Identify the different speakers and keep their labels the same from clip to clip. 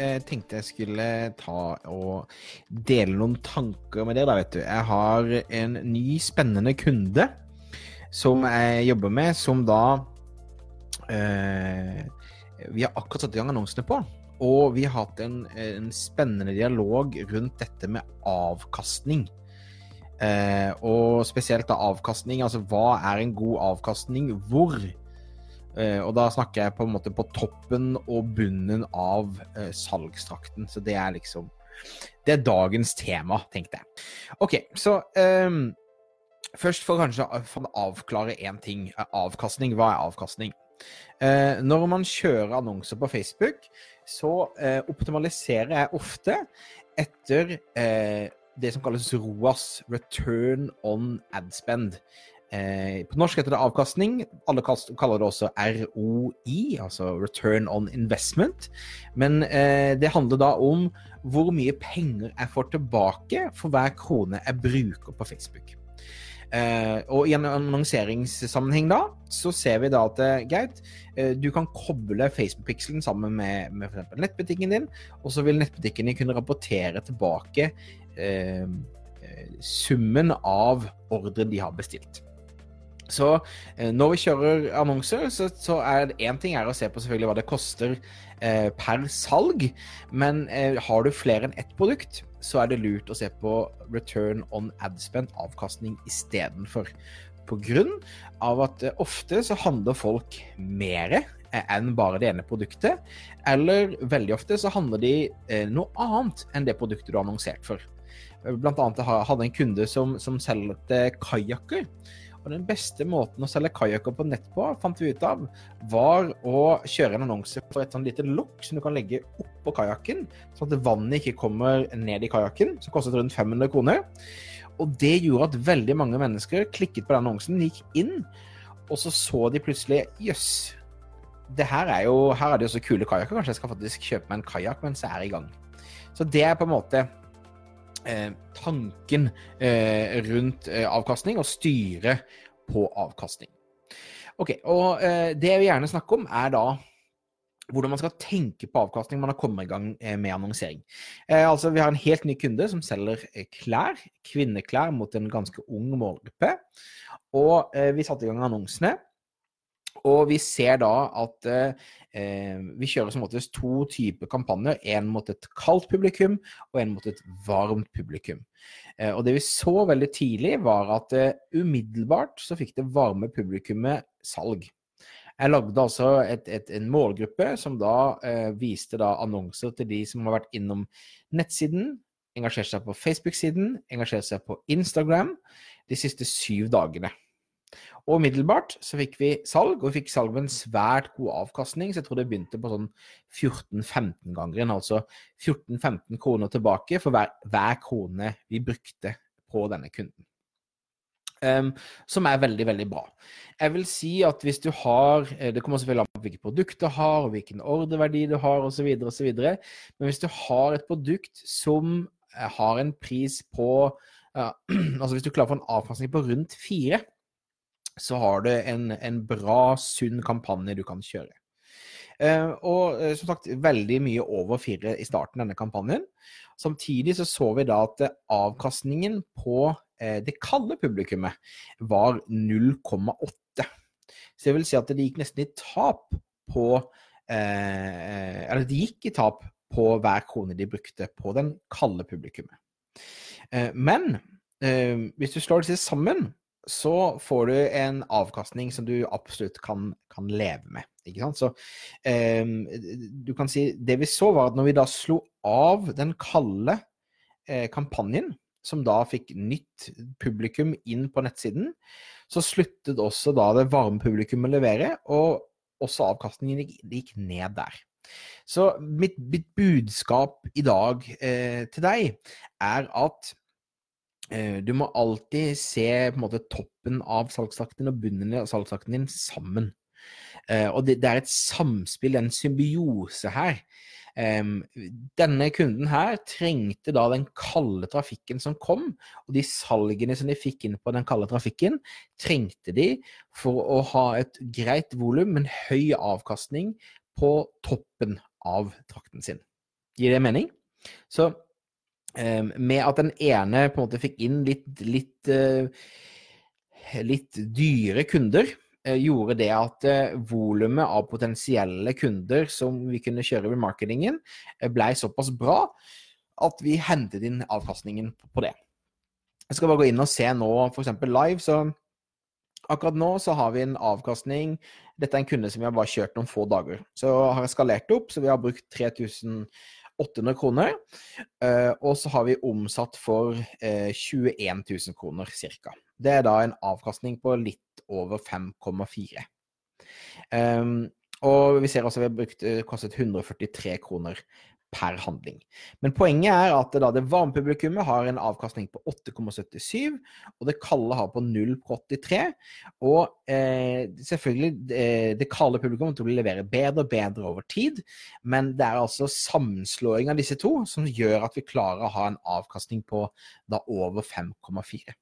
Speaker 1: jeg tenkte jeg skulle ta og dele noen tanker med dere. da, vet du. Jeg har en ny, spennende kunde som jeg jobber med, som da eh, Vi har akkurat satt i gang annonsene på. Og vi har hatt en, en spennende dialog rundt dette med avkastning. Eh, og spesielt da avkastning. Altså hva er en god avkastning? Hvor? Uh, og da snakker jeg på en måte på toppen og bunnen av uh, salgstrakten. Så det er liksom Det er dagens tema, tenkte jeg. OK, så um, først for kanskje å avklare én ting. Avkastning. Hva er avkastning? Uh, når man kjører annonser på Facebook, så optimaliserer jeg ofte etter det som kalles ROAS, Return on Ad Spend. Eh, på norsk heter det avkastning. Alle kaller det også ROI, altså Return on Investment. Men eh, det handler da om hvor mye penger jeg får tilbake for hver krone jeg bruker på Facebook. Eh, og i en annonseringssammenheng da, så ser vi da at Gaut, eh, du kan koble Facebook-pikselen sammen med, med f.eks. nettbutikken din, og så vil nettbutikken din kunne rapportere tilbake eh, summen av ordren de har bestilt. Så eh, når vi kjører annonser, så, så er én ting er å se på selvfølgelig hva det koster eh, per salg, men eh, har du flere enn ett produkt, så er det lurt å se på return on adspent, avkastning istedenfor. På grunn av at eh, ofte så handler folk mer eh, enn bare det ene produktet, eller veldig ofte så handler de eh, noe annet enn det produktet du har annonsert for. Blant annet hadde en kunde som, som selgte kajakker. Og den beste måten å selge kajakker på nett på, fant vi ut av, var å kjøre en annonse for et sånn lite lokk som du kan legge oppå kajakken, sånn at vannet ikke kommer ned i kajakken, som kostet rundt 500 kroner. Og det gjorde at veldig mange mennesker klikket på den annonsen, gikk inn, og så så de plutselig Jøss, det her er jo her er det jo så kule kajakker, kanskje jeg skal faktisk kjøpe meg en kajakk mens jeg er i gang. Så det er på en måte tanken eh, rundt eh, avkastning og styre på avkastning. Ok, og eh, Det jeg vil gjerne snakke om, er da hvordan man skal tenke på avkastning man har kommet i gang eh, med annonsering. Eh, altså, Vi har en helt ny kunde som selger klær, kvinneklær, mot en ganske ung målgruppe. Og vi satte i gang annonsene. Og vi ser da at eh, vi kjører som oftest to typer kampanjer. En mot et kaldt publikum, og en mot et varmt publikum. Eh, og det vi så veldig tidlig, var at eh, umiddelbart så fikk det varme publikummet salg. Jeg lagde altså et, et, en målgruppe som da eh, viste da annonser til de som har vært innom nettsiden, engasjert seg på Facebook-siden, engasjert seg på Instagram de siste syv dagene. Og umiddelbart så fikk vi salg, og vi fikk salg med en svært god avkastning. Så jeg tror det begynte på sånn 14-15-gangeren, altså 14-15 kroner tilbake for hver, hver, krone vi brukte på denne kunden. Um, som er veldig, veldig bra. Jeg vil si at hvis du har eh, Det kommer selvfølgelig an på hvilket produkt du har, og hvilken ordreverdi du har, osv., osv. Men hvis du har et produkt som eh, har en pris på uh, Altså hvis du klarer å få en avkastning på rundt fire, så har du en, en bra, sunn kampanje du kan kjøre. Uh, og uh, som sagt, veldig mye over fire i starten av denne kampanjen. Samtidig så så vi da at uh, avkastningen på det kalde publikummet var 0,8. Så det vil si at det gikk nesten i tap på Eller det gikk i tap på hver krone de brukte på den kalde publikummet. men hvis du slår disse sammen, så får du en avkastning som du absolutt kan, kan leve med. Ikke sant? Så um, du kan si Det vi så, var at når vi da slo av den kalde eh, kampanjen, som da fikk nytt publikum inn på nettsiden, så sluttet også da det varme publikummet å levere, og også avkastningen gikk, gikk ned der. Så mitt, mitt budskap i dag eh, til deg er at eh, du må alltid se måte toppen av salgstakten og bunnen av salgstakten din sammen. Eh, og det, det, er et samspill, en symbiose her. Denne kunden her trengte da den kalde trafikken som kom, og de salgene som de fikk inn på den kalde trafikken, trengte de for å ha et greit volum, men høy avkastning på toppen av trakten sin. Gir det mening? Så med at den ene på en måte fikk inn litt, litt, uh, litt dyre kunder, Eh, gjorde det at eh, volumet av potensielle kunder som vi kunne kjøre ved marketingen, eh, ble såpass bra at vi hentet inn avkastningen på det. Jeg skal bare gå inn og se nå f.eks. live. så Akkurat nå så har vi en avkastning Dette er en kunde som vi har bare kjørt noen få dager. Så har jeg skalert opp, så vi har brukt 3800 kroner. Og så har vi omsatt for 21 000 kroner ca. Det er da en avkastning på litt over 5,4. Um, og vi ser også at vi har brukt, eh, kostet 143 kroner per handling. Men poenget er at det, da, det varme publikummet har en avkastning på 8,77, og det kalde har på 0,83. Og eh, selvfølgelig, det, det kalde publikummet vil levere bedre og bedre over tid, men det er altså sammenslåing av disse to som gjør at vi klarer å ha en avkastning på da over 5,4.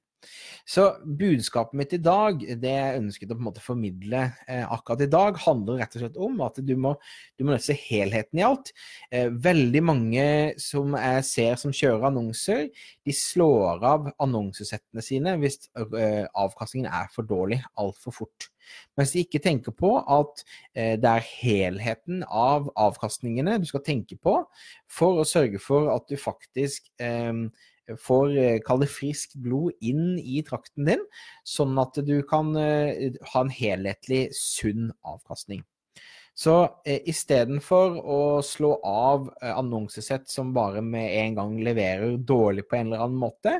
Speaker 1: Så budskapet mitt i dag, det jeg ønsket å på en måte formidle eh, akkurat i dag, handler rett og slett om at du må, du må se helheten i alt. Eh, veldig mange som jeg ser som kjører annonser, de slår av annonsesettene sine hvis eh, avkastningen er for dårlig altfor fort. Mens de ikke tenker på at eh, det er helheten av avkastningene du skal tenke på for å sørge for at du faktisk eh, får eh, kall det friskt blod inn i trakten din, sånn at du kan eh, ha en helhetlig, sunn avkastning. Så eh, istedenfor å slå av eh, annonsesett som bare med en gang leverer dårlig på en eller annen måte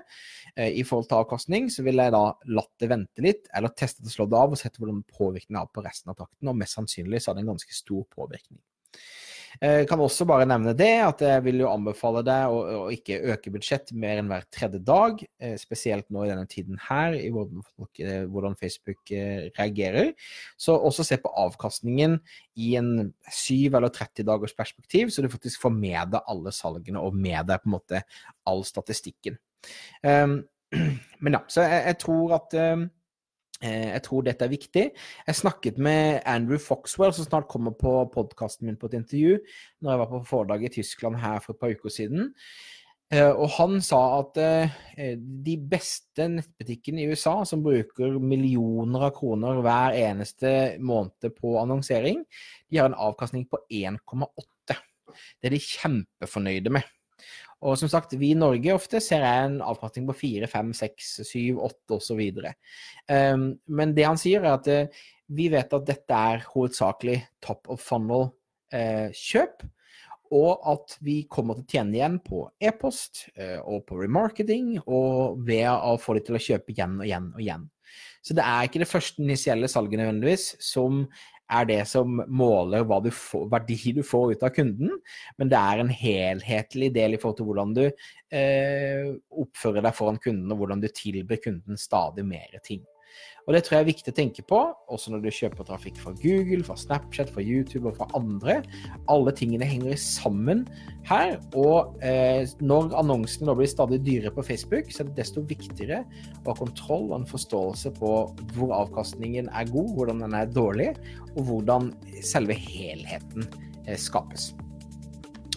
Speaker 1: eh, i forhold til avkastning, så ville jeg da latt det vente litt, eller testet slå det av og sett hvordan påvirkningen er på resten av trakten, og mest sannsynlig så har det en ganske stor påvirkning. Jeg eh, kan også bare nevne det, at jeg vil jo anbefale deg å, å ikke øke budsjett mer enn hver tredje dag. Eh, spesielt nå i denne tiden her, i hvordan, folk, eh, hvordan Facebook reagerer. Så også se på avkastningen i en 7 eller 30 dagers perspektiv, så du faktisk får med deg alle salgene og med deg på en måte all statistikken. Um, men ja, så jeg, jeg tror at um, Eh, jeg tror dette er viktig. Jeg snakket med Andrew Foxwell, som snart kommer på podkasten min på et intervju, når jeg var på foredrag i Tyskland her for et par uker siden. Eh, og han sa at eh, de beste nettbutikkene i USA, som bruker millioner av kroner hver eneste måned på annonsering, de har en avkastning på 1,8. Det er de kjempefornøyde med. Og som sagt, vi i Norge ofte ser jeg en avkastning på 4, 5, 6, 7, 8 osv. Um, men det han sier, er at uh, vi vet at dette er hovedsakelig top of funnel-kjøp. Uh, og at vi kommer til å tjene igjen på e-post uh, og på remarketing, og ved å få de til å kjøpe igjen og igjen og igjen. Så det er ikke det første initielle salget nødvendigvis som er det som måler hva du får, verdi du får ut av kunden, men det er en helhetlig del i forhold til hvordan du eh, oppfører deg foran kunden, og hvordan du tilbyr kunden stadig mer ting. Og det tror jeg er viktig å tenke på, også når du kjøper trafikk fra Google, fra Snapchat, fra YouTube og fra andre. Alle tingene henger sammen her. Og eh, når annonsene nå blir stadig dyrere på Facebook, så er det desto viktigere å ha kontroll og en forståelse på hvor avkastningen er god, hvordan den er dårlig, og hvordan selve helheten eh, skapes.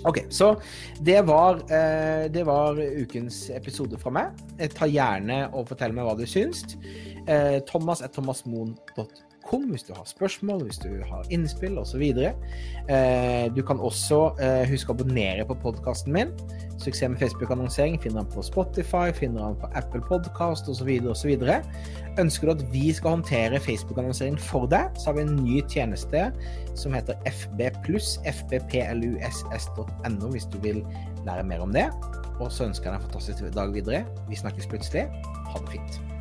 Speaker 1: Ok, så det var, eh, det var, ukens episode fra meg. Jeg tar gjerne og fortell meg hva du syns. Eh, Thomas er thomasmoen.com hvis du har spørsmål, hvis du har innspill osv. Eh, du kan også eh, huske å abonnere på podkasten min. Suksess med Facebook-annonsering finner han på Spotify, finner han på Apple Podcast osv. osv. Ønsker du at vi skal håndtere Facebook-annonsering for deg, så har vi en ny tjeneste som heter FB pluss, fbpluss.no, hvis du vil lære mer om det. Og så ønsker jeg deg en fantastisk dag videre. Vi snakkes plutselig. Ha det fint.